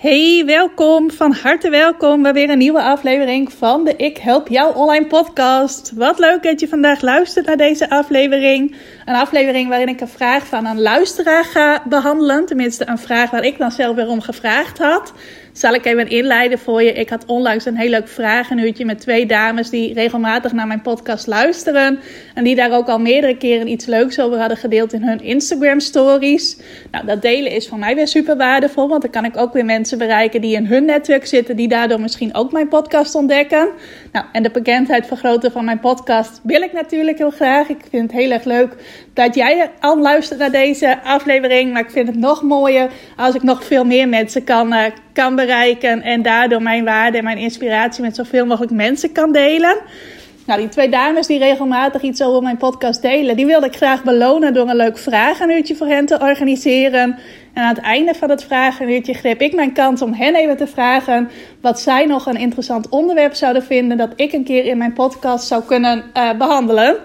Hey, welkom, van harte welkom bij weer een nieuwe aflevering van de Ik Help Jou Online podcast. Wat leuk dat je vandaag luistert naar deze aflevering. Een aflevering waarin ik een vraag van een luisteraar ga behandelen. Tenminste, een vraag waar ik dan zelf weer om gevraagd had zal ik even inleiden voor je. Ik had onlangs een heel leuk vragenuurtje met twee dames die regelmatig naar mijn podcast luisteren. En die daar ook al meerdere keren iets leuks over hadden gedeeld in hun Instagram stories. Nou, dat delen is voor mij weer super waardevol. Want dan kan ik ook weer mensen bereiken die in hun netwerk zitten. Die daardoor misschien ook mijn podcast ontdekken. Nou, en de bekendheid vergroten van mijn podcast wil ik natuurlijk heel graag. Ik vind het heel erg leuk dat jij al luistert naar deze aflevering. Maar ik vind het nog mooier als ik nog veel meer mensen kan, uh, kan bereiken. En daardoor mijn waarde en mijn inspiratie met zoveel mogelijk mensen kan delen. Nou, die twee dames die regelmatig iets over mijn podcast delen, die wilde ik graag belonen door een leuk vragenuurtje voor hen te organiseren. En aan het einde van het vragenuurtje greep ik mijn kans om hen even te vragen wat zij nog een interessant onderwerp zouden vinden dat ik een keer in mijn podcast zou kunnen uh, behandelen.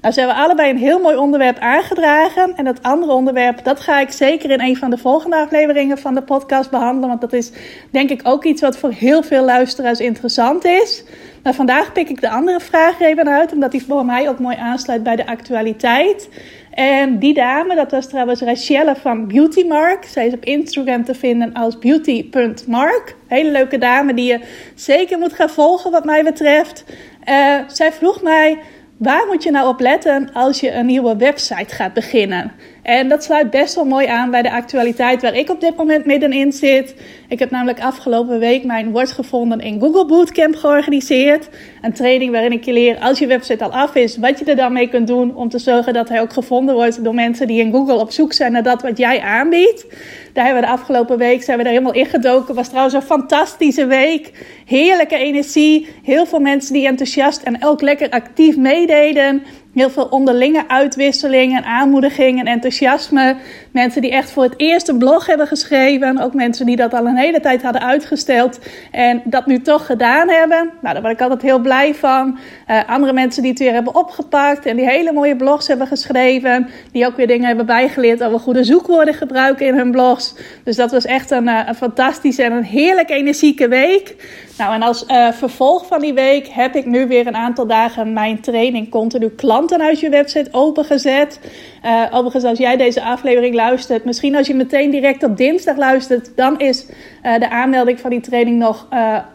Nou, ze hebben allebei een heel mooi onderwerp aangedragen. En dat andere onderwerp, dat ga ik zeker in een van de volgende afleveringen van de podcast behandelen. Want dat is denk ik ook iets wat voor heel veel luisteraars interessant is. Maar vandaag pik ik de andere vraag even uit, omdat die voor mij ook mooi aansluit bij de actualiteit. En die dame, dat was trouwens Rachelle van Beauty Mark. Zij is op Instagram te vinden als beauty.mark. Hele leuke dame die je zeker moet gaan volgen wat mij betreft. Uh, zij vroeg mij Waar moet je nou op letten als je een nieuwe website gaat beginnen? En dat sluit best wel mooi aan bij de actualiteit waar ik op dit moment middenin zit. Ik heb namelijk afgelopen week mijn Wordt Gevonden in Google Bootcamp georganiseerd. Een training waarin ik je leer, als je website al af is, wat je er dan mee kunt doen om te zorgen dat hij ook gevonden wordt door mensen die in Google op zoek zijn naar dat wat jij aanbiedt. Daar hebben we de afgelopen week zijn we er helemaal ingedoken. Het was trouwens een fantastische week. Heerlijke energie. Heel veel mensen die enthousiast en ook lekker actief meededen. Heel veel onderlinge uitwisseling en aanmoediging en enthousiasme. Mensen die echt voor het eerst een blog hebben geschreven. Ook mensen die dat al een hele tijd hadden uitgesteld. En dat nu toch gedaan hebben. Nou, daar ben ik altijd heel blij van. Uh, andere mensen die het weer hebben opgepakt. En die hele mooie blogs hebben geschreven. Die ook weer dingen hebben bijgeleerd over goede zoekwoorden gebruiken in hun blogs. Dus dat was echt een, een fantastische en een heerlijk energieke week. Nou, en als uh, vervolg van die week heb ik nu weer een aantal dagen mijn training continu klanten uit je website opengezet. Uh, overigens, als jij deze aflevering luistert, misschien als je meteen direct op dinsdag luistert, dan is uh, de aanmelding van die training nog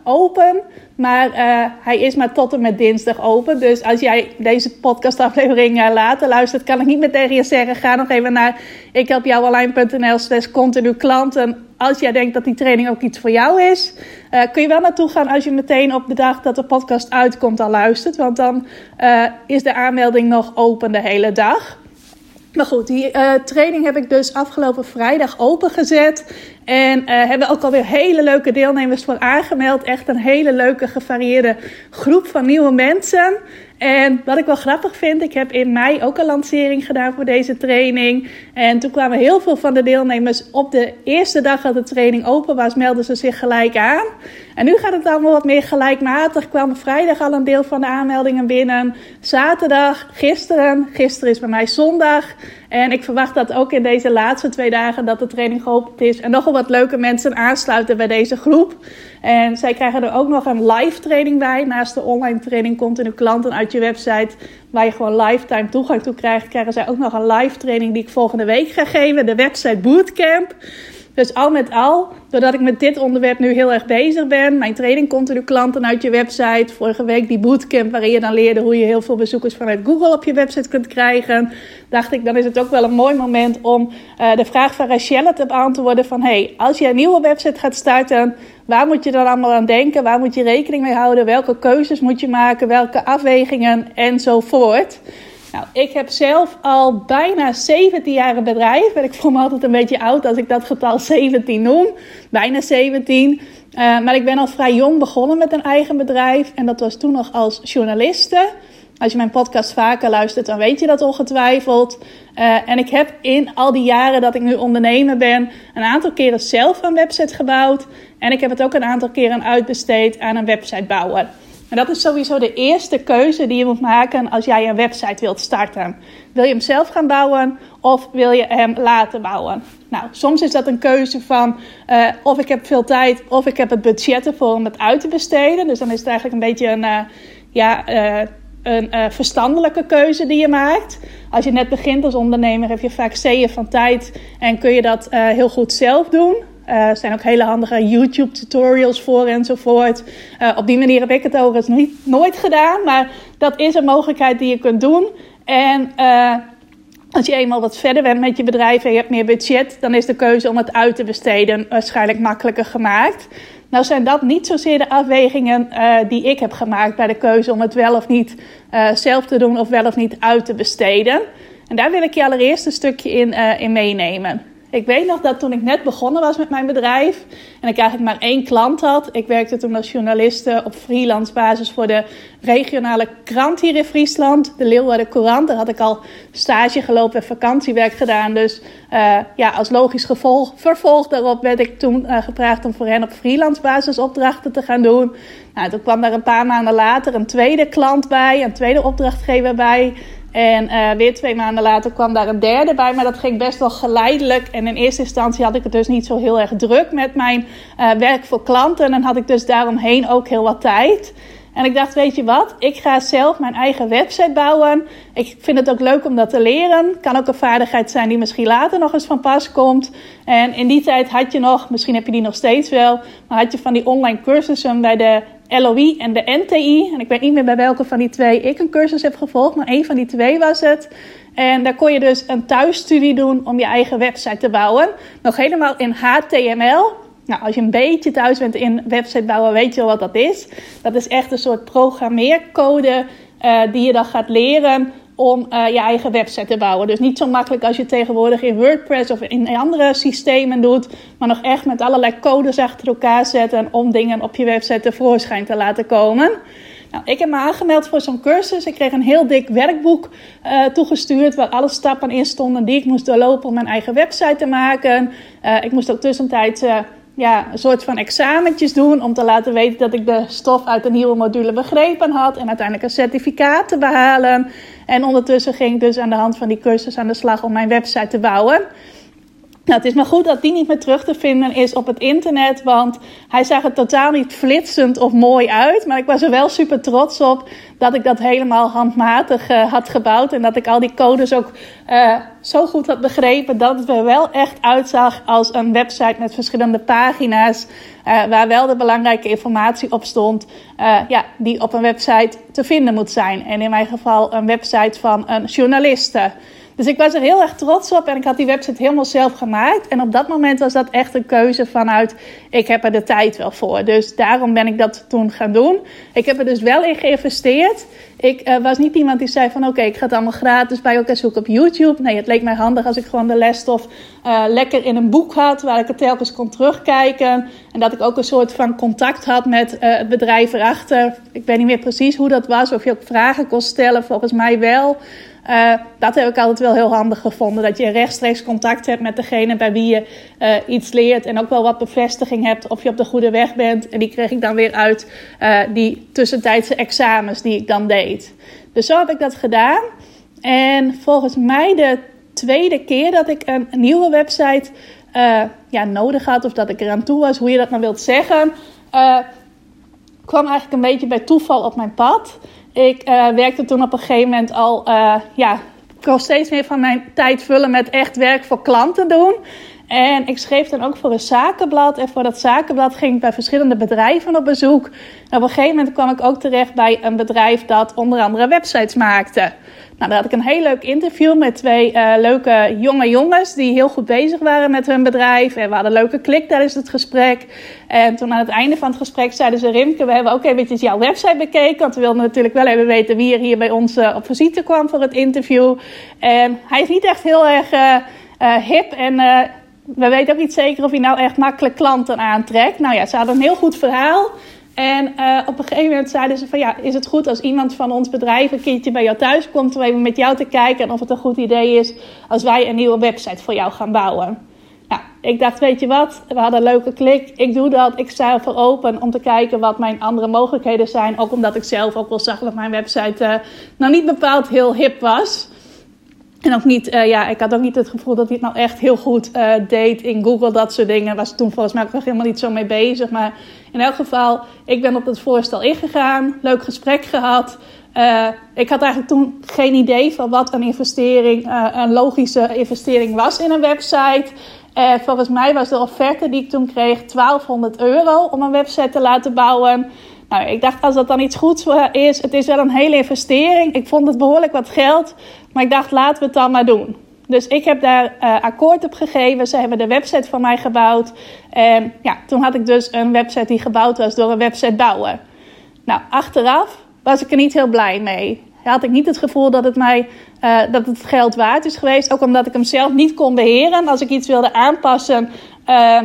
open. Maar hij is maar tot en met dinsdag open. Dus als jij deze podcastaflevering later luistert, kan ik niet meer tegen je zeggen: ga nog even naar ikhelpjouonline.nl slash continu klanten als jij denkt dat die training ook iets voor jou is, kun je wel naartoe gaan als je meteen op de dag dat de podcast uitkomt al luistert. Want dan is de aanmelding nog open de hele dag. Maar goed, die uh, training heb ik dus afgelopen vrijdag opengezet. En uh, hebben ook alweer hele leuke deelnemers voor aangemeld. Echt een hele leuke, gevarieerde groep van nieuwe mensen. En wat ik wel grappig vind, ik heb in mei ook een lancering gedaan voor deze training. En toen kwamen heel veel van de deelnemers op de eerste dag dat de training open was, melden ze zich gelijk aan. En nu gaat het allemaal wat meer gelijkmatig. Kwam vrijdag al een deel van de aanmeldingen binnen. Zaterdag, gisteren. Gisteren is bij mij zondag. En ik verwacht dat ook in deze laatste twee dagen dat de training geopend is. En nogal wat leuke mensen aansluiten bij deze groep. En zij krijgen er ook nog een live training bij. Naast de online training continu klanten uit je website. Waar je gewoon lifetime toegang toe krijgt. Krijgen zij ook nog een live training die ik volgende week ga geven. De website Bootcamp. Dus al met al, doordat ik met dit onderwerp nu heel erg bezig ben, mijn training continu klanten uit je website, vorige week die bootcamp waarin je dan leerde hoe je heel veel bezoekers vanuit Google op je website kunt krijgen, dacht ik dan is het ook wel een mooi moment om uh, de vraag van Rachelle te beantwoorden van hey, als je een nieuwe website gaat starten, waar moet je dan allemaal aan denken? Waar moet je rekening mee houden? Welke keuzes moet je maken? Welke afwegingen enzovoort? Nou, ik heb zelf al bijna 17 jaar een bedrijf. En ik voel me altijd een beetje oud als ik dat getal 17 noem. Bijna 17. maar ik ben al vrij jong begonnen met een eigen bedrijf. En dat was toen nog als journaliste. Als je mijn podcast vaker luistert, dan weet je dat ongetwijfeld. Uh, en ik heb in al die jaren dat ik nu ondernemer ben, een aantal keren zelf een website gebouwd. En ik heb het ook een aantal keren uitbesteed aan een website bouwen. En dat is sowieso de eerste keuze die je moet maken als jij een website wilt starten. Wil je hem zelf gaan bouwen of wil je hem laten bouwen? Nou, soms is dat een keuze van uh, of ik heb veel tijd of ik heb het budget ervoor om het uit te besteden. Dus dan is het eigenlijk een beetje een, uh, ja, uh, een verstandelijke keuze die je maakt. Als je net begint als ondernemer heb je vaak zeeën van tijd en kun je dat heel goed zelf doen. Uh, er zijn ook hele handige YouTube tutorials voor enzovoort. op die manier heb ik het overigens niet, nooit gedaan, maar dat is een mogelijkheid die je kunt doen. En als je eenmaal wat verder bent met je bedrijf en je hebt meer budget, dan is de keuze om het uit te besteden waarschijnlijk makkelijker gemaakt. Nou zijn dat niet zozeer de afwegingen uh, die ik heb gemaakt bij de keuze om het wel of niet uh, zelf te doen of wel of niet uit te besteden. En daar wil ik je allereerst een stukje in, uh, in meenemen. Ik weet nog dat toen ik net begonnen was met mijn bedrijf en ik eigenlijk maar één klant had. Ik werkte toen als journaliste op freelance basis voor de regionale krant hier in Friesland, de Leeuwarden Courant. Daar had ik al stage gelopen en vakantiewerk gedaan. Dus uh, ja, als logisch gevolg, vervolg daarop werd ik toen uh, gevraagd om voor hen op freelance basis opdrachten te gaan doen. Nou, toen kwam daar een paar maanden later een tweede klant bij, een tweede opdrachtgever bij. En uh, weer twee maanden later kwam daar een derde bij, maar dat ging best wel geleidelijk. En in eerste instantie had ik het dus niet zo heel erg druk met mijn uh, werk voor klanten. En had ik dus daaromheen ook heel wat tijd. En ik dacht, weet je wat, ik ga zelf mijn eigen website bouwen. Ik vind het ook leuk om dat te leren. Kan ook een vaardigheid zijn die misschien later nog eens van pas komt. En in die tijd had je nog, misschien heb je die nog steeds wel, maar had je van die online cursussen bij de LOI en de NTI. En ik weet niet meer bij welke van die twee ik een cursus heb gevolgd, maar één van die twee was het. En daar kon je dus een thuisstudie doen om je eigen website te bouwen. Nog helemaal in HTML. Nou, als je een beetje thuis bent in website bouwen, weet je wel wat dat is. Dat is echt een soort programmeercode uh, die je dan gaat leren om uh, je eigen website te bouwen. Dus niet zo makkelijk als je tegenwoordig in WordPress of in andere systemen doet, maar nog echt met allerlei codes achter elkaar zetten om dingen op je website tevoorschijn te laten komen. Nou, ik heb me aangemeld voor zo'n cursus. Ik kreeg een heel dik werkboek uh, toegestuurd waar alle stappen in stonden die ik moest doorlopen om mijn eigen website te maken. Ik moest ook tussentijds ja, een soort van examentjes doen om te laten weten dat ik de stof uit de nieuwe module begrepen had en uiteindelijk een certificaat te behalen. En ondertussen ging ik dus aan de hand van die cursus aan de slag om mijn website te bouwen. Nou, het is maar goed dat die niet meer terug te vinden is op het internet, want hij zag er totaal niet flitsend of mooi uit. Maar ik was er wel super trots op dat ik dat helemaal handmatig uh, had gebouwd en dat ik al die codes ook uh, zo goed had begrepen dat het er wel echt uitzag als een website met verschillende pagina's, uh, waar wel de belangrijke informatie op stond, ja, die op een website te vinden moet zijn. En in mijn geval een website van een journaliste. Dus ik was er heel erg trots op en ik had die website helemaal zelf gemaakt. En op dat moment was dat echt een keuze vanuit, ik heb er de tijd wel voor. Dus daarom ben ik dat toen gaan doen. Ik heb er dus wel in geïnvesteerd. Ik uh, was niet iemand die zei van, oké, ik ga het allemaal gratis bij elkaar zoeken op YouTube. Nee, het leek mij handig als ik gewoon de lesstof uh, lekker in een boek had, waar ik het telkens kon terugkijken. En dat ik ook een soort van contact had met uh, het bedrijf erachter. Ik weet niet meer precies hoe dat was, of je ook vragen kon stellen, volgens mij wel. Dat heb ik altijd wel heel handig gevonden. Dat je rechtstreeks contact hebt met degene bij wie je iets leert. En ook wel wat bevestiging hebt of je op de goede weg bent. En die kreeg ik dan weer uit die tussentijdse examens die ik dan deed. Dus zo heb ik dat gedaan. En volgens mij de tweede keer dat ik een nieuwe website ja, nodig had. Of dat ik eraan toe was, hoe je dat nou wilt zeggen. kwam eigenlijk een beetje bij toeval op mijn pad. Ik uh, werkte toen op een gegeven moment al, ja, ik steeds meer van mijn tijd vullen met echt werk voor klanten doen. En ik schreef dan ook voor een zakenblad. En voor dat zakenblad ging ik bij verschillende bedrijven op bezoek. En op een gegeven moment kwam ik ook terecht bij een bedrijf dat onder andere websites maakte. Nou, daar had ik een heel leuk interview met twee uh, leuke jonge jongens die heel goed bezig waren met hun bedrijf. En we hadden een leuke klik tijdens het gesprek. En toen aan het einde van het gesprek zeiden ze: Rimke, we hebben ook eventjes jouw website bekeken. Want we wilden natuurlijk wel even weten wie er hier bij ons uh, op visite kwam voor het interview. En hij is niet echt heel erg uh, hip en we weten ook niet zeker of je nou echt makkelijk klanten aantrekt. Nou ja, ze hadden een heel goed verhaal. En uh, op een gegeven moment zeiden ze van ja, is het goed als iemand van ons bedrijf een keertje bij jou thuis komt om even met jou te kijken en of het een goed idee is als wij een nieuwe website voor jou gaan bouwen. Nou, ik dacht, weet je wat, we hadden een leuke klik. Ik doe dat. Ik sta ervoor open om te kijken wat mijn andere mogelijkheden zijn. Ook omdat ik zelf ook wel zag dat mijn website uh, nou niet bepaald heel hip was. En ook niet, uh, ja, ik had ook niet het gevoel dat hij het nou echt heel goed uh, deed in Google, dat soort dingen. Was toen volgens mij ook nog helemaal niet zo mee bezig. Maar in elk geval, ik ben op het voorstel ingegaan, leuk gesprek gehad. Uh, ik had eigenlijk toen geen idee van wat een investering, een logische investering was in een website. volgens mij was de offerte die ik toen kreeg 1200 euro om een website te laten bouwen. Nou, ik dacht, als dat dan iets goeds is, het is wel een hele investering. Ik vond het behoorlijk wat geld, maar ik dacht, laten we het dan maar doen. Dus ik heb daar uh, akkoord op gegeven. Ze hebben de website voor mij gebouwd. En ja, toen had ik dus een website die gebouwd was door een websitebouwer. Nou, achteraf was ik er niet heel blij mee. Had ik niet het gevoel dat het mij uh, dat het geld waard is geweest. Ook omdat ik hem zelf niet kon beheren. Als ik iets wilde aanpassen. Uh,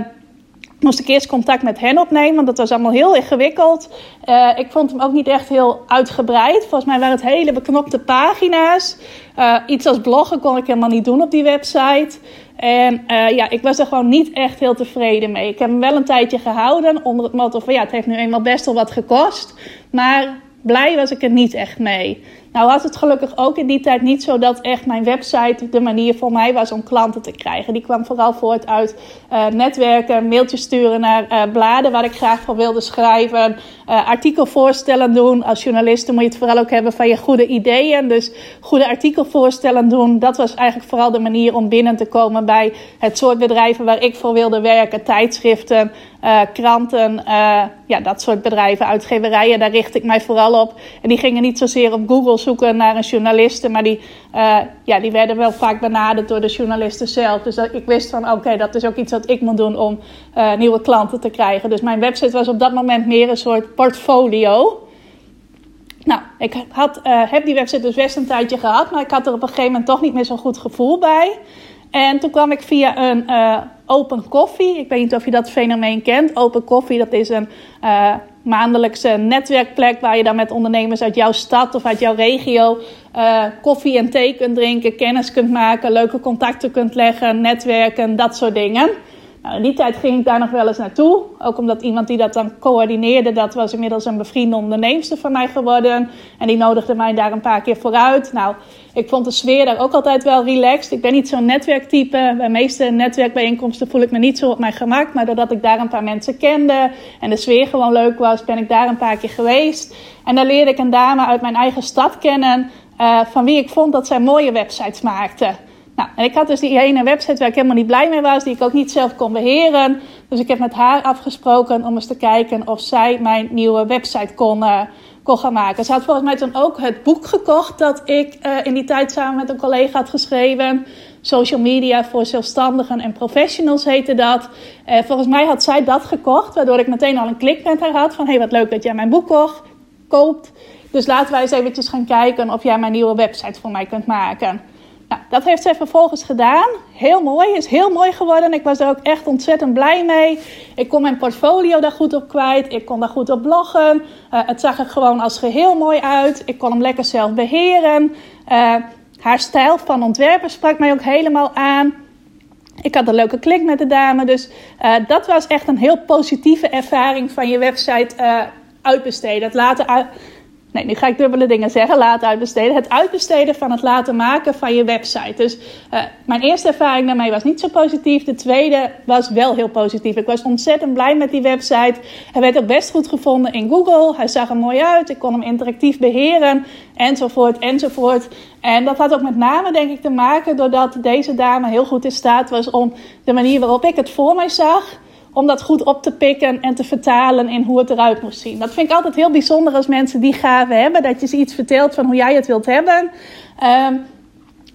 moest ik eerst contact met hen opnemen, want dat was allemaal heel ingewikkeld. Uh, ik vond hem ook niet echt heel uitgebreid. Volgens mij waren het hele beknopte pagina's. Uh, iets als bloggen kon ik helemaal niet doen op die website. En uh, ja, ik was er gewoon niet echt heel tevreden mee. Ik heb hem wel een tijdje gehouden onder het motto van ja, het heeft nu eenmaal best wel wat gekost. Maar blij was ik er niet echt mee. Nou was het gelukkig ook in die tijd niet zo dat echt mijn website de manier voor mij was om klanten te krijgen. Die kwam vooral voort uit uh, netwerken, mailtjes sturen naar uh, bladen waar ik graag voor wilde schrijven, uh, artikelvoorstellen doen. Als journalist moet je het vooral ook hebben van je goede ideeën. Dus goede artikelvoorstellen doen, dat was eigenlijk vooral de manier om binnen te komen bij het soort bedrijven waar ik voor wilde werken. Tijdschriften, kranten, ja, dat soort bedrijven, uitgeverijen, daar richt ik mij vooral op. En die gingen niet zozeer op Google zoeken naar een journaliste, maar die, uh, ja, die werden wel vaak benaderd door de journalisten zelf. Dus ik wist van oké, dat is ook iets wat ik moet doen om uh, nieuwe klanten te krijgen. Dus mijn website was op dat moment meer een soort portfolio. Nou, ik had, uh, heb die website dus best een tijdje gehad, maar ik had er op een gegeven moment toch niet meer zo'n goed gevoel bij. En toen kwam ik via een Open Coffee. Ik weet niet of je dat fenomeen kent. Open Coffee, dat is een maandelijkse netwerkplek waar je dan met ondernemers uit jouw stad of uit jouw regio uh, koffie en thee kunt drinken, kennis kunt maken, leuke contacten kunt leggen, netwerken, dat soort dingen. Nou, in die tijd ging ik daar nog wel eens naartoe. Ook omdat iemand die dat dan coördineerde, dat was inmiddels een bevriende onderneemster van mij geworden. En die nodigde mij daar een paar keer vooruit. Nou, ik vond de sfeer daar ook altijd wel relaxed. Ik ben niet zo'n netwerktype. Bij meeste netwerkbijeenkomsten voel ik me niet zo op mijn gemak. Maar doordat ik daar een paar mensen kende en de sfeer gewoon leuk was, ben ik daar een paar keer geweest. En daar leerde ik een dame uit mijn eigen stad kennen. Uh, van wie ik vond dat zij mooie websites maakte. Nou, en ik had dus die ene website waar ik helemaal niet blij mee was, die ik ook niet zelf kon beheren. Dus ik heb met haar afgesproken om eens te kijken of zij mijn nieuwe website kon, uh, kon gaan maken. Ze had volgens mij toen ook het boek gekocht dat ik uh, in die tijd samen met een collega had geschreven. Social media voor zelfstandigen en professionals heette dat. Uh, volgens mij had zij dat gekocht, waardoor ik meteen al een klik met haar had van hey, wat leuk dat jij mijn boek koopt. Dus laten wij eens eventjes gaan kijken of jij mijn nieuwe website voor mij kunt maken. Nou, dat heeft zij vervolgens gedaan. Heel mooi, is heel mooi geworden. Ik was er ook echt ontzettend blij mee. Ik kon mijn portfolio daar goed op kwijt. Ik kon daar goed op bloggen. Uh, het zag er gewoon als geheel mooi uit. Ik kon hem lekker zelf beheren. Uh, haar stijl van ontwerpen sprak mij ook helemaal aan. Ik had een leuke klik met de dame. Dus uh, dat was echt een heel positieve ervaring van je website uitbesteden. Het laten Nee, nu ga ik dubbele dingen zeggen. Laten uitbesteden. Het uitbesteden van het laten maken van je website. Dus uh, mijn eerste ervaring daarmee was niet zo positief. De tweede was wel heel positief. Ik was ontzettend blij met die website. Hij werd ook best goed gevonden in Google. Hij zag er mooi uit. Ik kon hem interactief beheren. Enzovoort, enzovoort. En dat had ook met name, denk ik, te maken doordat deze dame heel goed in staat was om de manier waarop ik het voor mij zag om dat goed op te pikken en te vertalen in hoe het eruit moest zien. Dat vind ik altijd heel bijzonder als mensen die gaven hebben. Dat je ze iets vertelt van hoe jij het wilt hebben. Um,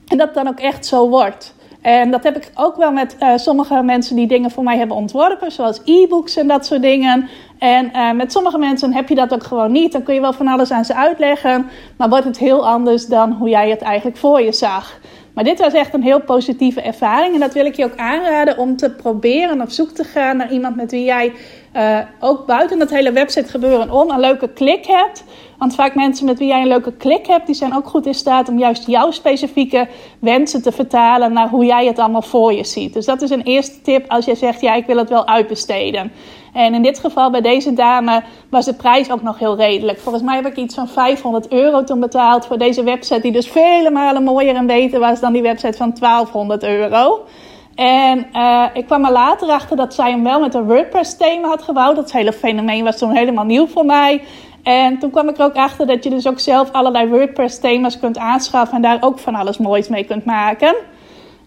en dat dan ook echt zo wordt. En dat heb ik ook wel met uh, sommige mensen die dingen voor mij hebben ontworpen, zoals e-books en dat soort dingen. En uh, met sommige mensen heb je dat ook gewoon niet. Dan kun je wel van alles aan ze uitleggen, maar wordt het heel anders dan hoe jij het eigenlijk voor je zag. Maar dit was echt een heel positieve ervaring. En dat wil ik je ook aanraden om te proberen op zoek te gaan naar iemand met wie jij uh, ook buiten dat hele website gebeuren om een leuke klik hebt. Want vaak mensen met wie jij een leuke klik hebt, die zijn ook goed in staat om juist jouw specifieke wensen te vertalen naar hoe jij het allemaal voor je ziet. Dus dat is een eerste tip als jij zegt, ja, ik wil het wel uitbesteden. En in dit geval bij deze dame was de prijs ook nog heel redelijk. Volgens mij heb ik iets van 500 euro toen betaald voor deze website, die dus vele malen mooier en beter was dan die website van 1200 euro. En uh, ik kwam er later achter dat zij hem wel met een WordPress-thema had gebouwd. Dat hele fenomeen was toen helemaal nieuw voor mij. En toen kwam ik er ook achter dat je dus ook zelf allerlei WordPress-thema's kunt aanschaffen en daar ook van alles moois mee kunt maken.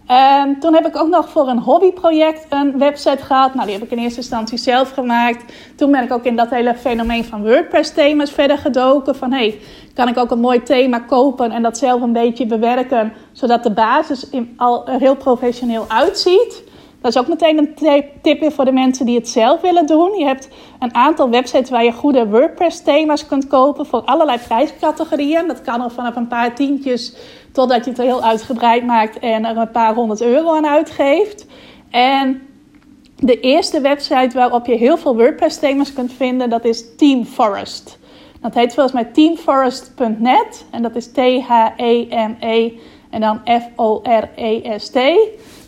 En toen heb ik ook nog voor een hobbyproject een website gehad. Nou, die heb ik in eerste instantie zelf gemaakt. Toen ben ik ook in dat hele fenomeen van WordPress-thema's verder gedoken. Van hey, kan ik ook een mooi thema kopen en dat zelf een beetje bewerken, zodat de basis al er heel professioneel uitziet. Dat is ook meteen een tip weer voor de mensen die het zelf willen doen. Je hebt een aantal websites waar je goede WordPress-thema's kunt kopen voor allerlei prijscategorieën. Dat kan al vanaf een paar tientjes totdat je het heel uitgebreid maakt en er een paar honderd euro aan uitgeeft. En de eerste website waarop je heel veel WordPress-thema's kunt vinden, dat is Team Forest. Dat heet volgens mij teamforest.net en dat is T-H-E-M-E -E en dan F-O-R-E-S-T.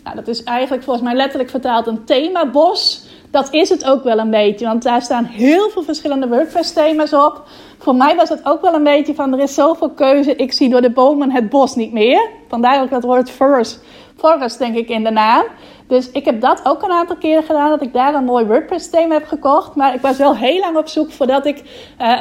Nou, dat is eigenlijk volgens mij letterlijk vertaald een themabos. Dat is het ook wel een beetje, want daar staan heel veel verschillende WordPress-thema's op. Voor mij was het ook wel een beetje van, er is zoveel keuze, ik zie door de bomen het bos niet meer. Vandaar ook dat woord forest, forest denk ik in de naam. Dus ik heb dat ook een aantal keren gedaan, dat ik daar een mooi WordPress-thema heb gekocht. Maar ik was wel heel lang op zoek voordat ik uh,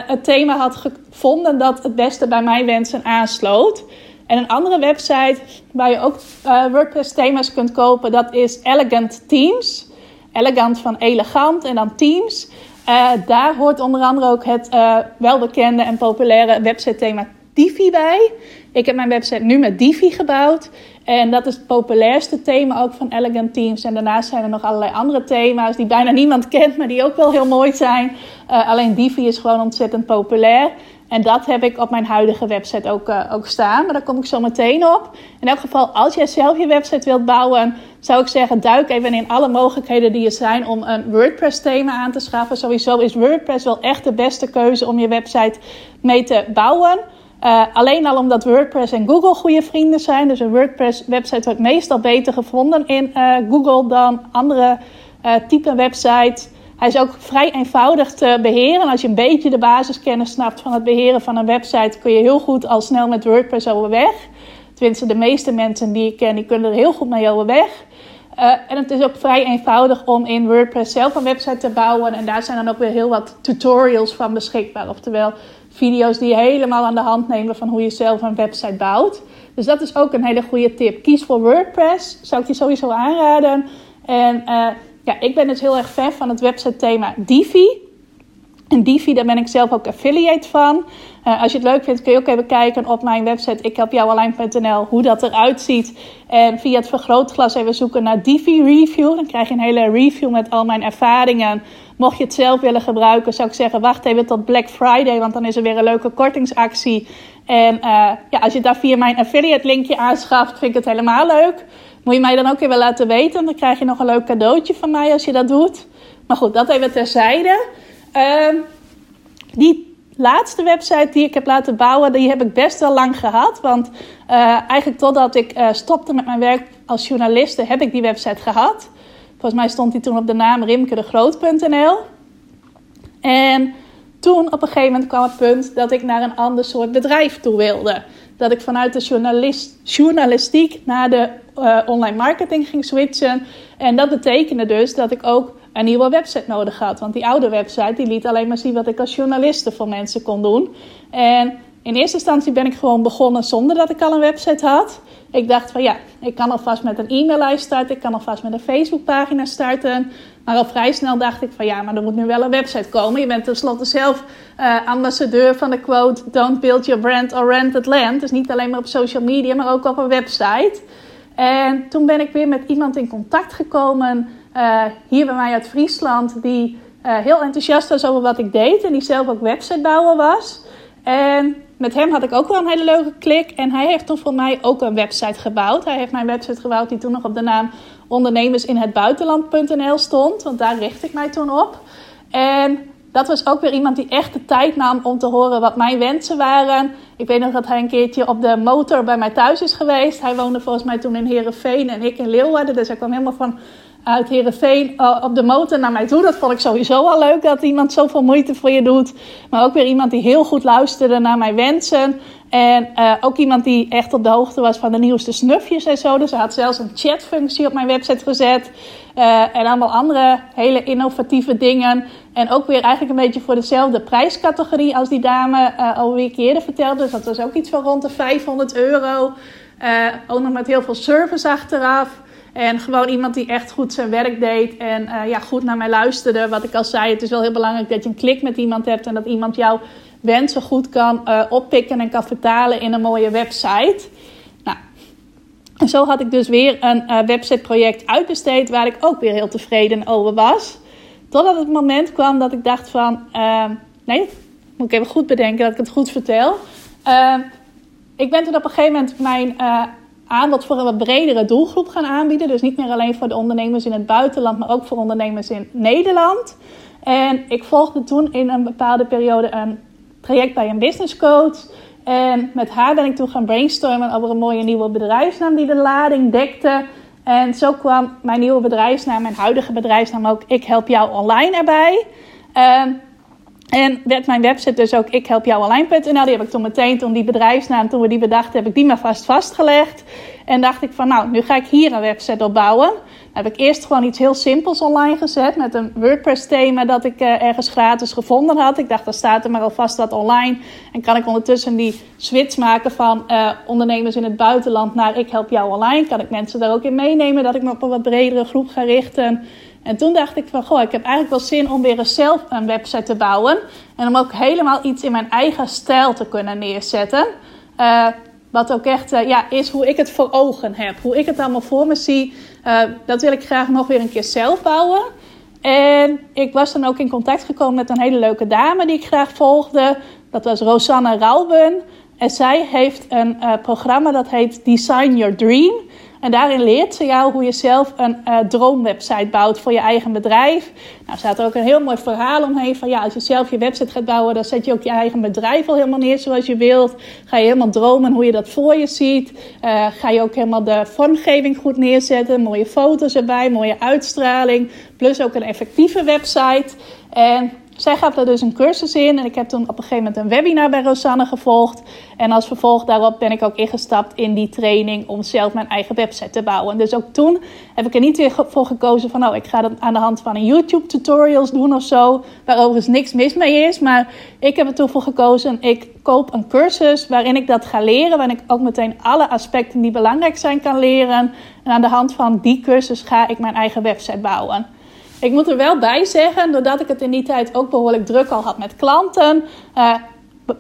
het thema had gevonden dat het beste bij mijn wensen aansloot. En een andere website waar je ook uh, WordPress-thema's kunt kopen, dat is Elegant Themes. Elegant van elegant en dan Teams. Uh, daar hoort onder andere ook het uh, welbekende en populaire website-thema Divi bij. Ik heb mijn website nu met Divi gebouwd. En dat is het populairste thema ook van Elegant Teams. En daarnaast zijn er nog allerlei andere thema's die bijna niemand kent, maar die ook wel heel mooi zijn. Uh, alleen Divi is gewoon ontzettend populair. En dat heb ik op mijn huidige website ook, uh, ook staan. Maar daar kom ik zo meteen op. In elk geval, als jij zelf je website wilt bouwen, zou ik zeggen: duik even in alle mogelijkheden die er zijn om een WordPress-thema aan te schaffen. Sowieso is WordPress wel echt de beste keuze om je website mee te bouwen. Uh, alleen al omdat WordPress en Google goede vrienden zijn. Dus een WordPress-website wordt meestal beter gevonden in uh, Google dan andere type websites. Hij is ook vrij eenvoudig te beheren. Als je een beetje de basiskennis snapt van het beheren van een website, kun je heel goed al snel met WordPress overweg. Tenminste, de meeste mensen die ik ken, die kunnen er heel goed mee overweg. Uh, en het is ook vrij eenvoudig om in WordPress zelf een website te bouwen. En daar zijn dan ook weer heel wat tutorials van beschikbaar. Oftewel video's die helemaal aan de hand nemen van hoe je zelf een website bouwt. Dus dat is ook een hele goede tip. Kies voor WordPress, zou ik je sowieso aanraden. En uh, ja, ik ben dus heel erg fan van het website thema Divi. En Divi, daar ben ik zelf ook affiliate van. Uh, als je het leuk vindt, kun je ook even kijken op mijn website ikhelpjouallein.nl hoe dat eruit ziet. En via het vergrootglas even zoeken naar Divi Review. Dan krijg je een hele review met al mijn ervaringen. Mocht je het zelf willen gebruiken, zou ik zeggen wacht even tot Black Friday, want dan is er weer een leuke kortingsactie. En uh, ja, als je daar via mijn affiliate linkje aanschaft, vind ik het helemaal leuk. Moet je mij dan ook even laten weten. Dan krijg je nog een leuk cadeautje van mij als je dat doet. Maar goed, dat even terzijde. Uh, die laatste website die ik heb laten bouwen, die heb ik best wel lang gehad. Want uh, eigenlijk totdat ik uh, stopte met mijn werk als journaliste, heb ik die website gehad. Volgens mij stond die toen op de naam rimkedegroot.nl. En toen op een gegeven moment kwam het punt dat ik naar een ander soort bedrijf toe wilde dat ik vanuit de journalist, journalistiek naar de uh, online marketing ging switchen. En dat betekende dus dat ik ook een nieuwe website nodig had. Want die oude website die liet alleen maar zien wat ik als journaliste voor mensen kon doen. En in eerste instantie ben ik gewoon begonnen zonder dat ik al een website had. Ik dacht van ja, ik kan alvast met een e-maillijst starten, ik kan alvast met een Facebookpagina starten. Maar al vrij snel dacht ik van ja, maar er moet nu wel een website komen. Je bent tenslotte zelf uh, ambassadeur van de quote Don't build your brand or rent it land. Dus niet alleen maar op social media, maar ook op een website. En toen ben ik weer met iemand in contact gekomen uh, hier bij mij uit Friesland, die uh, heel enthousiast was over wat ik deed en die zelf ook websitebouwer was. En met hem had ik ook wel een hele leuke klik. En hij heeft toen voor mij ook een website gebouwd. Hij heeft mijn website gebouwd die toen nog op de naam ondernemersinhetbuitenland.nl stond. Want daar richt ik mij toen op. En dat was ook weer iemand die echt de tijd nam om te horen wat mijn wensen waren. Ik weet nog dat hij een keertje op de motor bij mij thuis is geweest. Hij woonde volgens mij toen in Heerenveen en ik in Leeuwarden. Dus hij kwam helemaal van uit Heerenveen uh, op de motor naar mij toe. Dat vond ik sowieso al leuk dat iemand zoveel moeite voor je doet. Maar ook weer iemand die heel goed luisterde naar mijn wensen. En uh, ook iemand die echt op de hoogte was van de nieuwste snufjes en zo. Dus hij had zelfs een chatfunctie op mijn website gezet. Uh, en allemaal andere hele innovatieve dingen. En ook weer eigenlijk een beetje voor dezelfde prijscategorie als die dame uh, een eerder vertelde. Dus dat was ook iets van rond de 500 euro. ook nog met heel veel service achteraf. En gewoon iemand die echt goed zijn werk deed en ja, goed naar mij luisterde. Wat ik al zei, het is wel heel belangrijk dat je een klik met iemand hebt en dat iemand wensen goed kan uh, oppikken en kan vertalen in een mooie website. Nou, en zo had ik dus weer een uh, websiteproject uitbesteed waar ik ook weer heel tevreden over was. Totdat het moment kwam dat ik dacht van, nee, moet ik even goed bedenken dat ik het goed vertel. ik ben toen op een gegeven moment mijn aanbod voor een wat bredere doelgroep gaan aanbieden. Dus niet meer alleen voor de ondernemers in het buitenland, maar ook voor ondernemers in Nederland. En ik volgde toen in een bepaalde periode een traject bij een business coach. En met haar ben ik toen gaan brainstormen over een mooie nieuwe bedrijfsnaam die de lading dekte. En zo kwam mijn nieuwe bedrijfsnaam, mijn huidige bedrijfsnaam ook Ik Help Jou Online erbij. Um, en werd mijn website dus ook ikhelpjouonline.nl. Die heb ik toen meteen, toen die bedrijfsnaam, toen we die bedachten, heb ik die maar vast vastgelegd. En dacht ik van, nou, nu ga ik hier een website op bouwen. Heb ik eerst gewoon iets heel simpels online gezet met een WordPress thema dat ik uh, ergens gratis gevonden had. Ik dacht, dan staat er maar alvast wat online. En kan ik ondertussen die switch maken van uh, ondernemers in het buitenland naar ik help jou online. Kan ik mensen daar ook in meenemen dat ik me op een wat bredere groep ga richten. En toen dacht ik van, goh, ik heb eigenlijk wel zin om weer eens zelf een website te bouwen. En om ook helemaal iets in mijn eigen stijl te kunnen neerzetten. Uh, wat ook echt uh, ja, is hoe ik het voor ogen heb. Hoe ik het allemaal voor me zie. Uh, dat wil ik graag nog weer een keer zelf bouwen. En ik was dan ook in contact gekomen met een hele leuke dame die ik graag volgde. Dat was Rosanne Rauben. En zij heeft een programma dat heet Design Your Dream. En daarin leert ze jou hoe je zelf een uh, droomwebsite bouwt voor je eigen bedrijf. Nou, staat er ook een heel mooi verhaal omheen van ja, als je zelf je website gaat bouwen, dan zet je ook je eigen bedrijf al helemaal neer zoals je wilt. Ga je helemaal dromen hoe je dat voor je ziet. Uh, ga je ook helemaal de vormgeving goed neerzetten. Mooie foto's erbij, mooie uitstraling. Plus ook een effectieve website. En zij gaf daar dus een cursus in en ik heb toen op een gegeven moment een webinar bij Rosanne gevolgd. En als vervolg daarop ben ik ook ingestapt in die training om zelf mijn eigen website te bouwen. Dus ook toen heb ik er niet weer voor gekozen van, nou, ik ga dat aan de hand van een YouTube tutorials doen of zo, waar overigens niks mis mee is. Maar ik heb er toen voor gekozen, ik koop een cursus waarin ik dat ga leren, waarin ik ook meteen alle aspecten die belangrijk zijn kan leren. En aan de hand van die cursus ga ik mijn eigen website bouwen. Ik moet er wel bij zeggen, doordat ik het in die tijd ook behoorlijk druk al had met klanten, uh,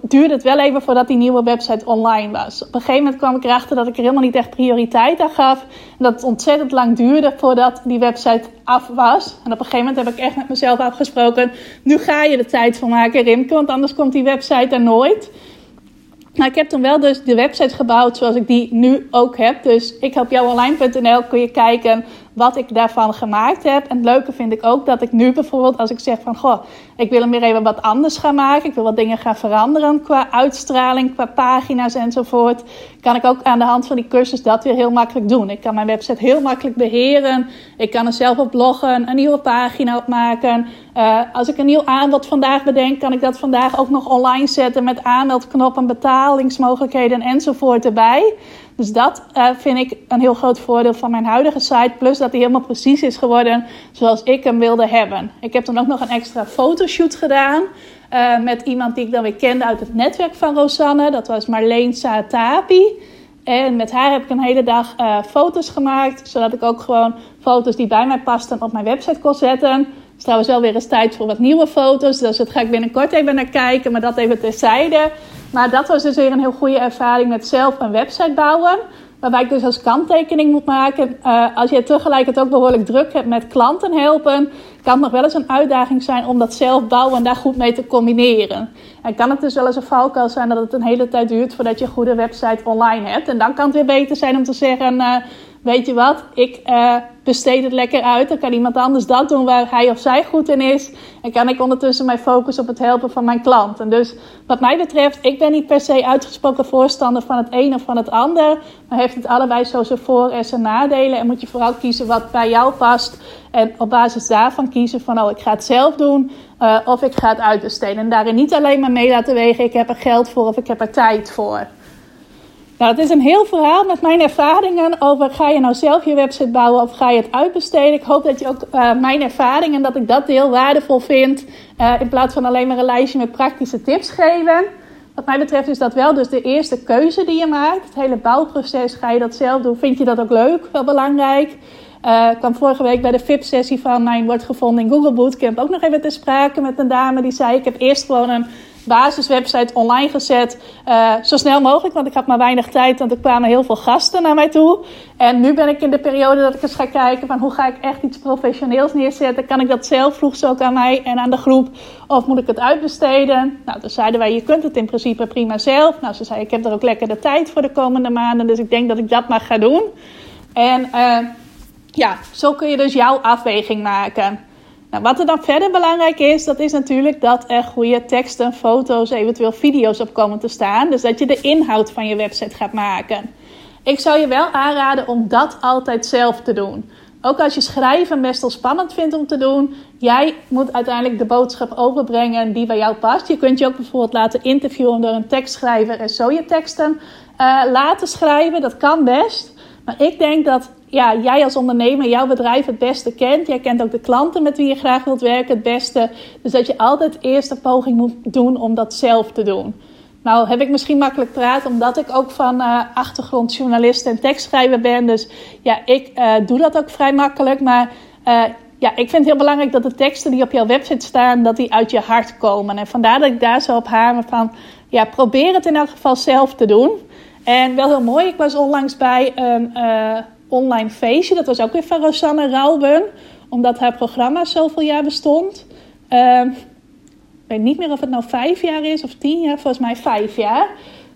duurde het wel even voordat die nieuwe website online was. Op een gegeven moment kwam ik erachter dat ik er helemaal niet echt prioriteit aan gaf. En dat het ontzettend lang duurde voordat die website af was. En op een gegeven moment heb ik echt met mezelf afgesproken: nu ga je er tijd voor maken, Rimke, want anders komt die website er nooit. Maar ik heb toen wel dus de website gebouwd zoals ik die nu ook heb. Dus ik help jou online.nl kun je kijken wat ik daarvan gemaakt heb. En het leuke vind ik ook dat ik nu bijvoorbeeld, als ik zeg van goh, ik wil hem weer even wat anders gaan maken. Ik wil wat dingen gaan veranderen qua uitstraling, qua pagina's enzovoort. Kan ik ook aan de hand van die cursus dat weer heel makkelijk doen. Ik kan mijn website heel makkelijk beheren. Ik kan er zelf op bloggen, een nieuwe pagina opmaken. Uh, als ik een nieuw aanbod vandaag bedenk, kan ik dat vandaag ook nog online zetten met aanmeldknoppen, betalingsmogelijkheden enzovoort erbij. Dus dat uh, vind ik een heel groot voordeel van mijn huidige site. Plus dat hij helemaal precies is geworden zoals ik hem wilde hebben. Ik heb dan ook nog een extra fotoshoot gedaan. Uh, met iemand die ik dan weer kende uit het netwerk van Rosanne. Dat was Marleen Saatapi. En met haar heb ik een hele dag uh, foto's gemaakt. Zodat ik ook gewoon foto's die bij mij pasten op mijn website kon zetten. Is trouwens wel weer eens tijd voor wat nieuwe foto's. Dus dat ga ik binnenkort even naar kijken. Maar dat even terzijde. Maar dat was dus weer een heel goede ervaring met zelf een website bouwen. Waarbij ik dus als kanttekening moet maken. Uh, als je tegelijk het ook behoorlijk druk hebt met klanten helpen. Kan het nog wel eens een uitdaging zijn om dat zelf bouwen en daar goed mee te combineren. En kan het dus wel eens een valkuil zijn dat het een hele tijd duurt voordat je een goede website online hebt. En dan kan het weer beter zijn om te zeggen. Uh, weet je wat, ik uh, besteed het lekker uit. Dan kan iemand anders dat doen waar hij of zij goed in is. En kan ik ondertussen mij focussen op het helpen van mijn klant. En dus wat mij betreft, ik ben niet per se uitgesproken voorstander van het een of van het ander. Maar heeft het allebei zo zijn voor- en zijn nadelen. En moet je vooral kiezen wat bij jou past. En op basis daarvan kiezen van, oh, ik ga het zelf doen. Uh, of ik ga het uitbesteden. En daarin niet alleen maar mee laten wegen, ik heb er geld voor of ik heb er tijd voor. Nou, het is een heel verhaal met mijn ervaringen over ga je nou zelf je website bouwen of ga je het uitbesteden. Ik hoop dat je ook uh, mijn ervaringen, dat ik dat deel waardevol vind. Uh, in plaats van alleen maar een lijstje met praktische tips geven. Wat mij betreft is dat wel dus de eerste keuze die je maakt. Het hele bouwproces, ga je dat zelf doen? Vind je dat ook leuk? Wel belangrijk. Uh, ik kwam vorige week bij de VIP-sessie van mijn Wordt Gevonden in Google Bootcamp ook nog even te sprake met een dame die zei: Ik heb eerst gewoon een basiswebsite online gezet. Uh, zo snel mogelijk, want ik had maar weinig tijd, want er kwamen heel veel gasten naar mij toe. En nu ben ik in de periode dat ik eens ga kijken van hoe ga ik echt iets professioneels neerzetten. Kan ik dat zelf, vroeg ze ook aan mij en aan de groep. Of moet ik het uitbesteden? Nou, toen zeiden wij, je kunt het in principe prima zelf. Nou, ze zei, ik heb er ook lekker de tijd voor de komende maanden, dus ik denk dat ik dat maar ga doen. En uh, ja, zo kun je dus jouw afweging maken. Nou, wat er dan verder belangrijk is, dat is natuurlijk dat er goede teksten, foto's, eventueel video's op komen te staan. Dus dat je de inhoud van je website gaat maken. Ik zou je wel aanraden om dat altijd zelf te doen. Ook als je schrijven best wel spannend vindt om te doen, jij moet uiteindelijk de boodschap overbrengen die bij jou past. Je kunt je ook bijvoorbeeld laten interviewen door een tekstschrijver en zo je teksten uh, laten schrijven. Dat kan best. Maar ik denk dat ja, jij als ondernemer jouw bedrijf het beste kent. Jij kent ook de klanten met wie je graag wilt werken het beste. Dus dat je altijd eerst een poging moet doen om dat zelf te doen. Nou heb ik misschien makkelijk praten omdat ik ook van uh, achtergrond journalist en tekstschrijver ben. Dus ja, ik uh, doe dat ook vrij makkelijk. Maar uh, ja, ik vind het heel belangrijk dat de teksten die op jouw website staan, dat die uit je hart komen. En vandaar dat ik daar zo op hamer van, ja, probeer het in elk geval zelf te doen. En wel heel mooi, ik was onlangs bij een online feestje. Dat was ook weer van Rosanne Rauben, omdat haar programma zoveel jaar bestond. Uh, ik weet niet meer of het nou vijf jaar is of tien jaar, volgens mij vijf jaar.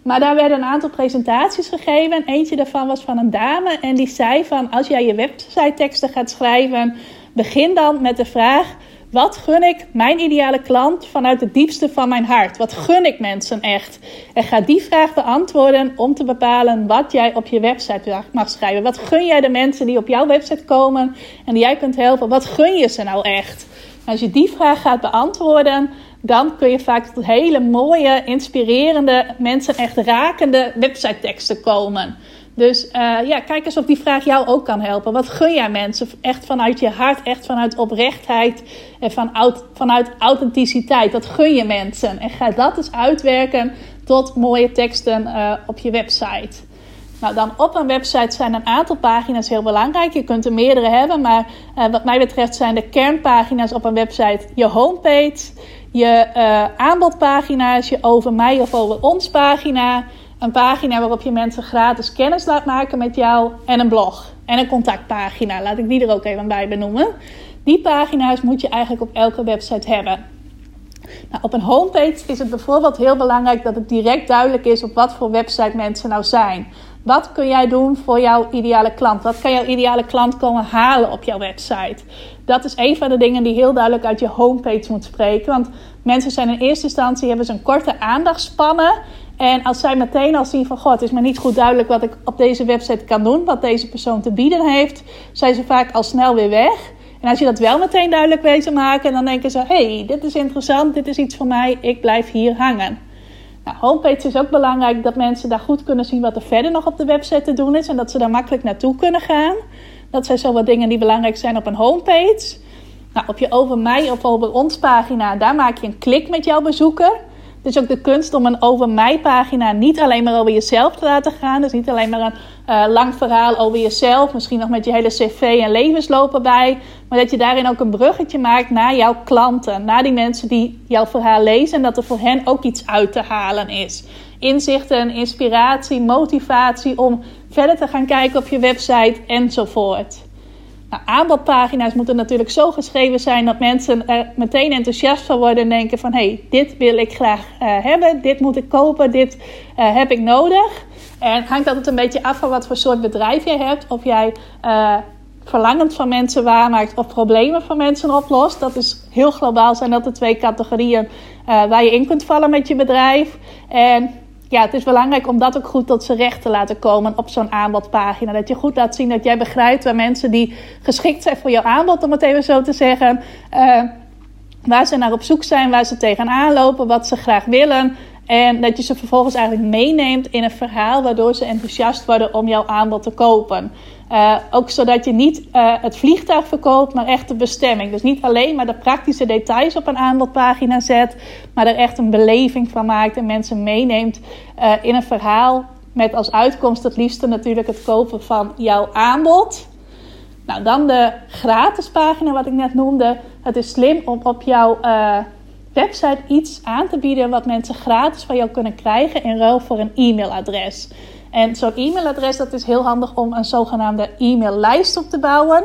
Maar daar werden een aantal presentaties gegeven. En eentje daarvan was van een dame. En die zei van als jij je website teksten gaat schrijven, begin dan met de vraag wat gun ik mijn ideale klant vanuit het diepste van mijn hart? Wat gun ik mensen echt? En ga die vraag beantwoorden om te bepalen wat jij op je website mag schrijven. Wat gun jij de mensen die op jouw website komen en die jij kunt helpen? Wat gun je ze nou echt? als je die vraag gaat beantwoorden, dan kun je vaak tot hele mooie, inspirerende, mensen echt rakende website teksten komen. Dus uh, ja, kijk eens of die vraag jou ook kan helpen. Wat gun jij mensen? Echt vanuit je hart, echt vanuit oprechtheid en van, vanuit authenticiteit. Dat gun je mensen. En ga dat eens uitwerken tot mooie teksten uh, op je website. Nou, dan op een website zijn een aantal pagina's heel belangrijk. Je kunt er meerdere hebben, maar uh, wat mij betreft zijn de kernpagina's op een website je homepage, je aanbodpagina's, je over mij of over ons pagina een pagina waarop je mensen gratis kennis laat maken met jou en een blog en een contactpagina. Laat ik die er ook even bij benoemen. Die pagina's moet je eigenlijk op elke website hebben. Nou, op een homepage is het bijvoorbeeld heel belangrijk dat het direct duidelijk is op wat voor website mensen nou zijn. Wat kun jij doen voor jouw ideale klant? Wat kan jouw ideale klant komen halen op jouw website? Dat is een van de dingen die heel duidelijk uit je homepage moet spreken. Want mensen zijn in eerste instantie hebben ze een korte aandachtspannen. En als zij meteen al zien van, god, het is me niet goed duidelijk wat ik op deze website kan doen, wat deze persoon te bieden heeft, zijn ze vaak al snel weer weg. En als je dat wel meteen duidelijk weet te maken, dan denken ze, hey, dit is interessant, dit is iets voor mij, ik blijf hier hangen. Nou, homepage is ook belangrijk dat mensen daar goed kunnen zien wat er verder nog op de website te doen is en dat ze daar makkelijk naartoe kunnen gaan. Dat zijn zo wat dingen die belangrijk zijn op een homepage. Nou, op je over mij of over ons pagina, daar maak je een klik met jouw bezoeker. Is ook de kunst om een over mij pagina niet alleen maar over jezelf te laten gaan. Dus niet alleen maar een uh, lang verhaal over jezelf. Misschien nog met je hele cv en levensloop erbij. Maar dat je daarin ook een bruggetje maakt naar jouw klanten. Naar die mensen die jouw verhaal lezen. En dat er voor hen ook iets uit te halen is. Inzichten, inspiratie, motivatie om verder te gaan kijken op je website enzovoort. Nou, aanbodpagina's moeten natuurlijk zo geschreven zijn dat mensen er meteen enthousiast van worden en denken van hé, hey, dit wil ik graag uh, hebben, dit moet ik kopen, dit uh, heb ik nodig. En hangt altijd een beetje af van wat voor soort bedrijf je hebt. Of jij uh, verlangens van mensen waarmaakt of problemen van mensen oplost. Dat is heel globaal zijn dat de twee categorieën waar je in kunt vallen met je bedrijf. En ja, het is belangrijk om dat ook goed tot zijn recht te laten komen op zo'n aanbodpagina. Dat je goed laat zien dat jij begrijpt waar mensen die geschikt zijn voor jouw aanbod, om het even zo te zeggen, uh, waar ze naar op zoek zijn, waar ze tegenaan lopen, wat ze graag willen. En dat je ze vervolgens eigenlijk meeneemt in een verhaal waardoor ze enthousiast worden om jouw aanbod te kopen. Uh, ook zodat je niet uh, het vliegtuig verkoopt, maar echt de bestemming. Dus niet alleen maar de praktische details op een aanbodpagina zet, maar er echt een beleving van maakt en mensen meeneemt uh, in een verhaal. Met als uitkomst het liefste natuurlijk het kopen van jouw aanbod. Nou, dan de gratis pagina, wat ik net noemde. Het is slim om op jouw website iets aan te bieden wat mensen gratis van jou kunnen krijgen in ruil voor een e-mailadres. En zo'n e-mailadres dat is heel handig om een zogenaamde e-maillijst op te bouwen.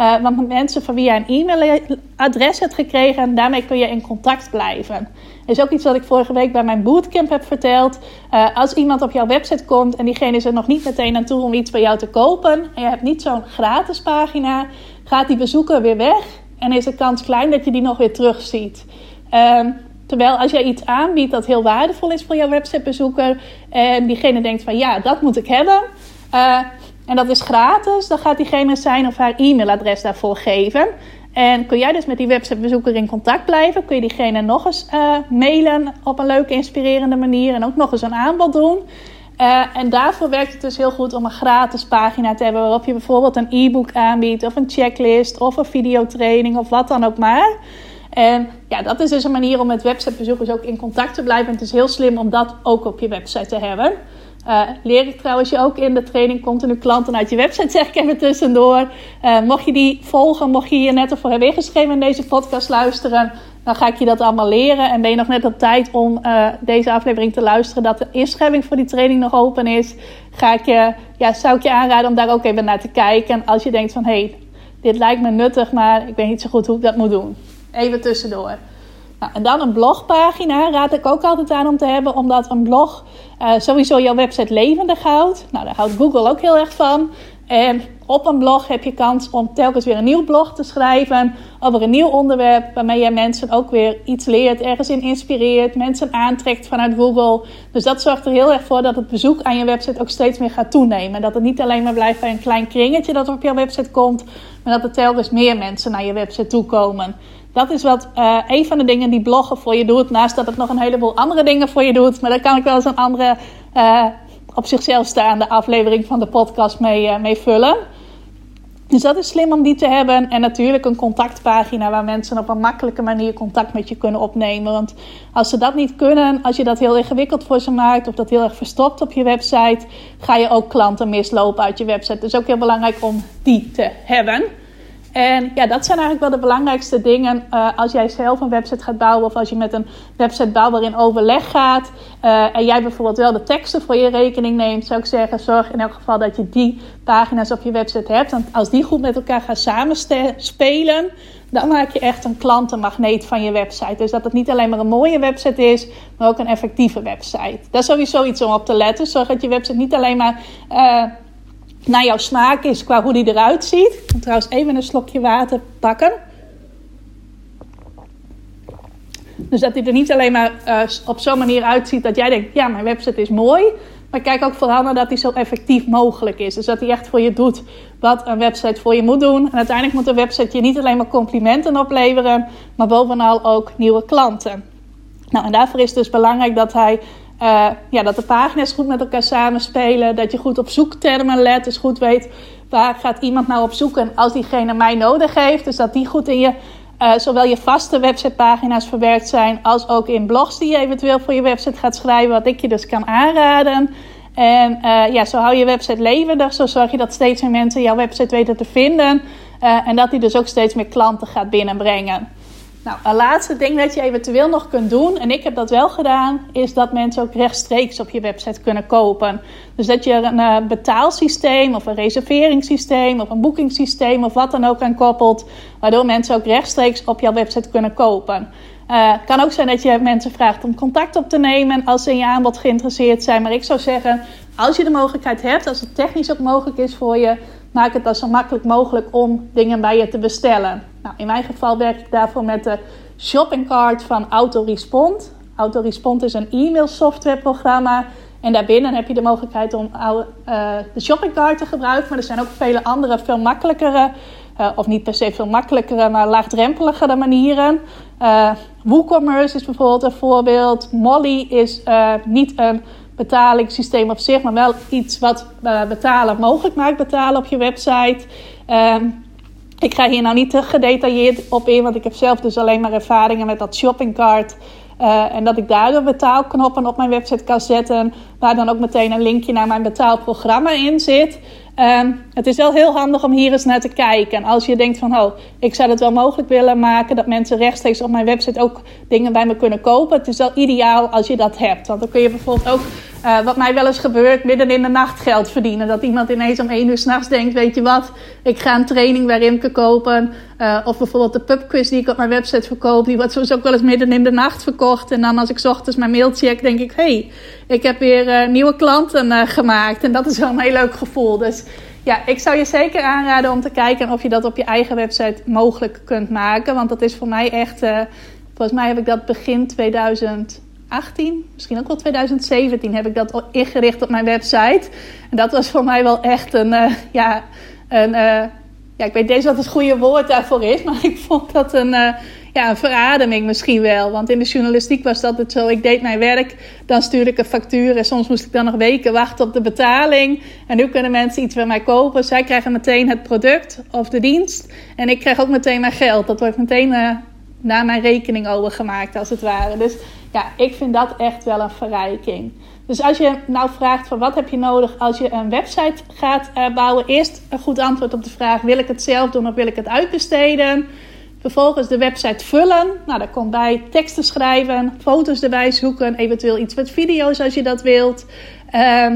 Uh, want mensen van wie je een e-mailadres hebt gekregen, daarmee kun je in contact blijven. Dat is ook iets wat ik vorige week bij mijn bootcamp heb verteld. Uh, als iemand op jouw website komt en diegene is er nog niet meteen aan toe om iets bij jou te kopen, en je hebt niet zo'n gratis pagina, gaat die bezoeker weer weg en is de kans klein dat je die nog weer terugziet. Uh, Terwijl als jij iets aanbiedt dat heel waardevol is voor jouw websitebezoeker en diegene denkt van ja, dat moet ik hebben uh, en dat is gratis, dan gaat diegene zijn of haar e-mailadres daarvoor geven. En kun jij dus met die websitebezoeker in contact blijven, kun je diegene nog eens uh, mailen op een leuke, inspirerende manier en ook nog eens een aanbod doen. Uh, en daarvoor werkt het dus heel goed om een gratis pagina te hebben waarop je bijvoorbeeld een e-book aanbiedt of een checklist of een videotraining of wat dan ook maar. En ja, dat is dus een manier om met websitebezoekers ook in contact te blijven. En het is heel slim om dat ook op je website te hebben. Uh, leer ik trouwens je ook in de training continu klanten uit je website, zeg ik even tussendoor. Uh, mocht je die volgen, mocht je hier net ervoor hebben ingeschreven in deze podcast luisteren, dan ga ik je dat allemaal leren. En ben je nog net op tijd om uh, deze aflevering te luisteren, dat de inschrijving voor die training nog open is, ga ik je, ja, zou ik je aanraden om daar ook even naar te kijken. En als je denkt van, hé, hey, dit lijkt me nuttig, maar ik weet niet zo goed hoe ik dat moet doen. Even tussendoor. Nou, en dan een blogpagina raad ik ook altijd aan om te hebben, omdat een blog uh, sowieso jouw website levendig houdt. Nou, daar houdt Google ook heel erg van. En op een blog heb je kans om telkens weer een nieuw blog te schrijven over een nieuw onderwerp, waarmee je mensen ook weer iets leert, ergens in inspireert, mensen aantrekt vanuit Google. Dus dat zorgt er heel erg voor dat het bezoek aan je website ook steeds meer gaat toenemen. Dat het niet alleen maar blijft bij een klein kringetje dat op jouw website komt, maar dat er telkens meer mensen naar je website toe komen. Dat is wat uh, een van de dingen die bloggen voor je doet. Naast dat het nog een heleboel andere dingen voor je doet. Maar daar kan ik wel eens een andere uh, op zichzelf staande aflevering van de podcast mee, uh, mee vullen. Dus dat is slim om die te hebben. En natuurlijk een contactpagina waar mensen op een makkelijke manier contact met je kunnen opnemen. Want als ze dat niet kunnen, als je dat heel ingewikkeld voor ze maakt of dat heel erg verstopt op je website, ga je ook klanten mislopen uit je website. Dus ook heel belangrijk om die te hebben. En ja, dat zijn eigenlijk wel de belangrijkste dingen uh, als jij zelf een website gaat bouwen of als je met een websitebouwer in overleg gaat uh, en jij bijvoorbeeld wel de teksten voor je rekening neemt, zou ik zeggen, zorg in elk geval dat je die pagina's op je website hebt. Want als die goed met elkaar gaan samenspelen, dan maak je echt een klantenmagneet van je website. Dus dat het niet alleen maar een mooie website is, maar ook een effectieve website. Dat is sowieso iets om op te letten. Zorg dat je website niet alleen maar uh, naar jouw smaak is qua hoe die eruit ziet. Ik ga trouwens even een slokje water pakken. Dus dat hij er niet alleen maar uh, op zo'n manier uitziet dat jij denkt: ja, mijn website is mooi. Maar kijk ook vooral naar dat hij zo effectief mogelijk is. Dus dat hij echt voor je doet wat een website voor je moet doen. En uiteindelijk moet een website je niet alleen maar complimenten opleveren, maar bovenal ook nieuwe klanten. Nou, en daarvoor is het dus belangrijk dat hij uh, ja, dat de pagina's goed met elkaar samenspelen. Dat je goed op zoektermen let. Dus goed weet waar gaat iemand nou op zoeken als diegene mij nodig heeft. Dus dat die goed in je, uh, zowel je vaste websitepagina's verwerkt zijn. Als ook in blogs die je eventueel voor je website gaat schrijven. Wat ik je dus kan aanraden. En uh, ja, zo hou je website levendig. Zo zorg je dat steeds meer mensen jouw website weten te vinden. en dat die dus ook steeds meer klanten gaat binnenbrengen. Nou, een laatste ding dat je eventueel nog kunt doen, en ik heb dat wel gedaan, is dat mensen ook rechtstreeks op je website kunnen kopen. Dus dat je een uh, betaalsysteem of een reserveringssysteem of een boekingssysteem of wat dan ook aan koppelt, waardoor mensen ook rechtstreeks op jouw website kunnen kopen. Uh, kan ook zijn dat je mensen vraagt om contact op te nemen als ze in je aanbod geïnteresseerd zijn. Maar ik zou zeggen, als je de mogelijkheid hebt, als het technisch ook mogelijk is voor je, maak het dan zo makkelijk mogelijk om dingen bij je te bestellen. Nou, in mijn geval werk ik daarvoor met de shopping cart van Autorespond. Autorespond is een e-mail softwareprogramma. En daarbinnen heb je de mogelijkheid om uh, de shoppingcart te gebruiken. Maar er zijn ook vele andere, veel makkelijkere, uh, of niet per se veel makkelijkere, maar laagdrempeligere manieren. Uh, WooCommerce is bijvoorbeeld een voorbeeld. Molly is niet een betalingssysteem op zich, maar wel iets wat betalen mogelijk maakt, betalen op je website. Ehm, ik ga hier nou niet te gedetailleerd op in, want ik heb zelf dus alleen maar ervaringen met dat shoppingcart. Uh, en dat ik daar de betaalknoppen op mijn website kan zetten, waar dan ook meteen een linkje naar mijn betaalprogramma in zit. Uh, het is wel heel handig om hier eens naar te kijken. En als je denkt van, oh, ik zou het wel mogelijk willen maken dat mensen rechtstreeks op mijn website ook dingen bij me kunnen kopen. Het is wel ideaal als je dat hebt. Want dan kun je bijvoorbeeld ook uh, wat mij wel eens gebeurt, midden in de nacht geld verdienen. Dat iemand ineens om één uur s'nachts denkt, weet je wat, ik ga een training bij Rimke kopen. Uh, of bijvoorbeeld de pubquiz die ik op mijn website verkoop, die wordt soms ook wel eens midden in de nacht verkocht. En dan als ik ochtends mijn mail check, denk ik, hey, ik heb weer uh, nieuwe klanten gemaakt. En dat is wel een heel leuk gevoel. Dus ja, ik zou je zeker aanraden om te kijken of je dat op je eigen website mogelijk kunt maken. Want dat is voor mij echt, volgens mij heb ik dat begin 2000 18, misschien ook wel 2017 heb ik dat ingericht op mijn website. En dat was voor mij wel echt een, ja, een, ja, ik weet deze wat het goede woord daarvoor is, maar ik vond dat een, uh, ja, verademing misschien wel. Want in de journalistiek was dat het zo, ik deed mijn werk, dan stuurde ik een factuur en soms moest ik dan nog weken wachten op de betaling. En nu kunnen mensen iets bij mij kopen. Zij krijgen meteen het product of de dienst en ik krijg ook meteen mijn geld. Dat wordt meteen naar mijn rekening overgemaakt als het ware. Dus ja, ik vind dat echt wel een verrijking. Dus als je nou vraagt van wat heb je nodig als je een website gaat uh, bouwen, eerst een goed antwoord op de vraag: wil ik het zelf doen of wil ik het uitbesteden? Vervolgens de website vullen. Nou, daar komt bij teksten schrijven, foto's erbij zoeken, eventueel iets met video's als je dat wilt. Uh,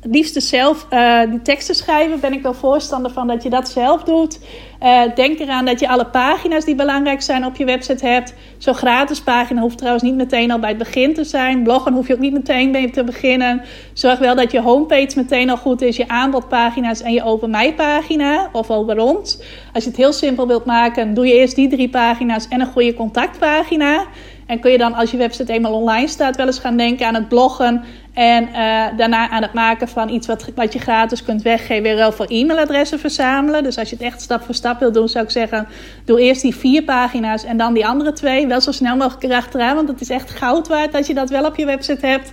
het liefste zelf uh, die teksten schrijven. Ben ik wel voorstander van dat je dat zelf doet. Uh, denk eraan dat je alle pagina's die belangrijk zijn op je website hebt. Zo'n gratis pagina hoeft trouwens niet meteen al bij het begin te zijn. Bloggen hoef je ook niet meteen mee te beginnen. Zorg wel dat je homepage meteen al goed is. Je aanbodpagina's en je open mij pagina of over ons. Als je het heel simpel wilt maken, doe je eerst die drie pagina's en een goede contactpagina. En kun je dan, als je website eenmaal online staat, wel eens gaan denken aan het bloggen. En uh, daarna aan het maken van iets wat, wat je gratis kunt weggeven. Weer wel voor e-mailadressen verzamelen. Dus als je het echt stap voor stap wilt doen, zou ik zeggen: doe eerst die vier pagina's en dan die andere twee. Wel zo snel mogelijk erachteraan, want het is echt goud waard dat je dat wel op je website hebt.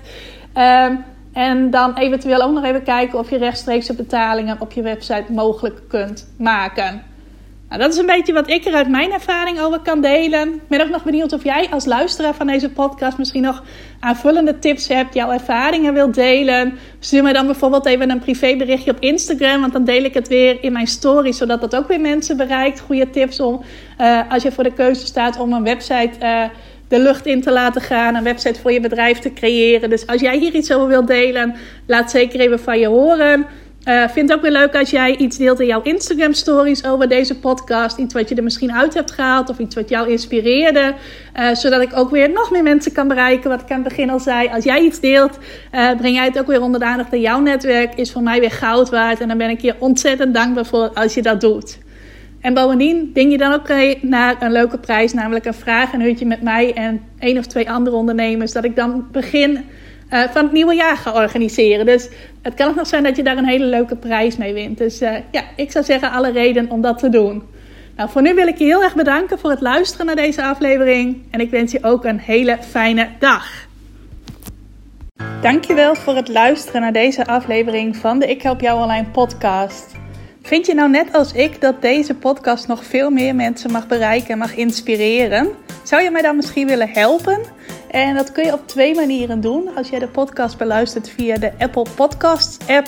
Um, en dan eventueel ook nog even kijken of je rechtstreekse betalingen op je website mogelijk kunt maken. Nou, dat is een beetje wat ik er uit mijn ervaring over kan delen. Ik ben ook nog benieuwd of jij als luisteraar van deze podcast misschien nog aanvullende tips hebt, jouw ervaringen wilt delen. Stuur me dan bijvoorbeeld even een privéberichtje op Instagram, want dan deel ik het weer in mijn story, zodat dat ook weer mensen bereikt. Goede tips om uh, als je voor de keuze staat om een website uh, de lucht in te laten gaan, een website voor je bedrijf te creëren. Dus als jij hier iets over wilt delen, laat zeker even van je horen. Uh, vind het ook weer leuk als jij iets deelt in jouw Instagram stories over deze podcast. Iets wat je er misschien uit hebt gehaald of iets wat jou inspireerde. Uh, zodat ik ook weer nog meer mensen kan bereiken. Wat ik aan het begin al zei. Als jij iets deelt, uh, breng jij het ook weer onder de aandacht. En jouw netwerk is voor mij weer goud waard. En dan ben ik je ontzettend dankbaar voor als je dat doet. En bovendien ding je dan ook naar een leuke prijs. Namelijk een vraag een uurtje met mij en één of twee andere ondernemers. Dat ik dan begin uh, van het nieuwe jaar gaan organiseren. Dus het kan ook nog zijn dat je daar een hele leuke prijs mee wint. Dus uh, ja, ik zou zeggen alle reden om dat te doen. Nou, voor nu wil ik je heel erg bedanken voor het luisteren naar deze aflevering. En ik wens je ook een hele fijne dag. Dankjewel voor het luisteren naar deze aflevering van de Ik Help Jou Online podcast. Vind je nou net als ik dat deze podcast nog veel meer mensen mag bereiken en mag inspireren? Zou je mij dan misschien willen helpen? En dat kun je op twee manieren doen. Als jij de podcast beluistert via de Apple Podcasts app,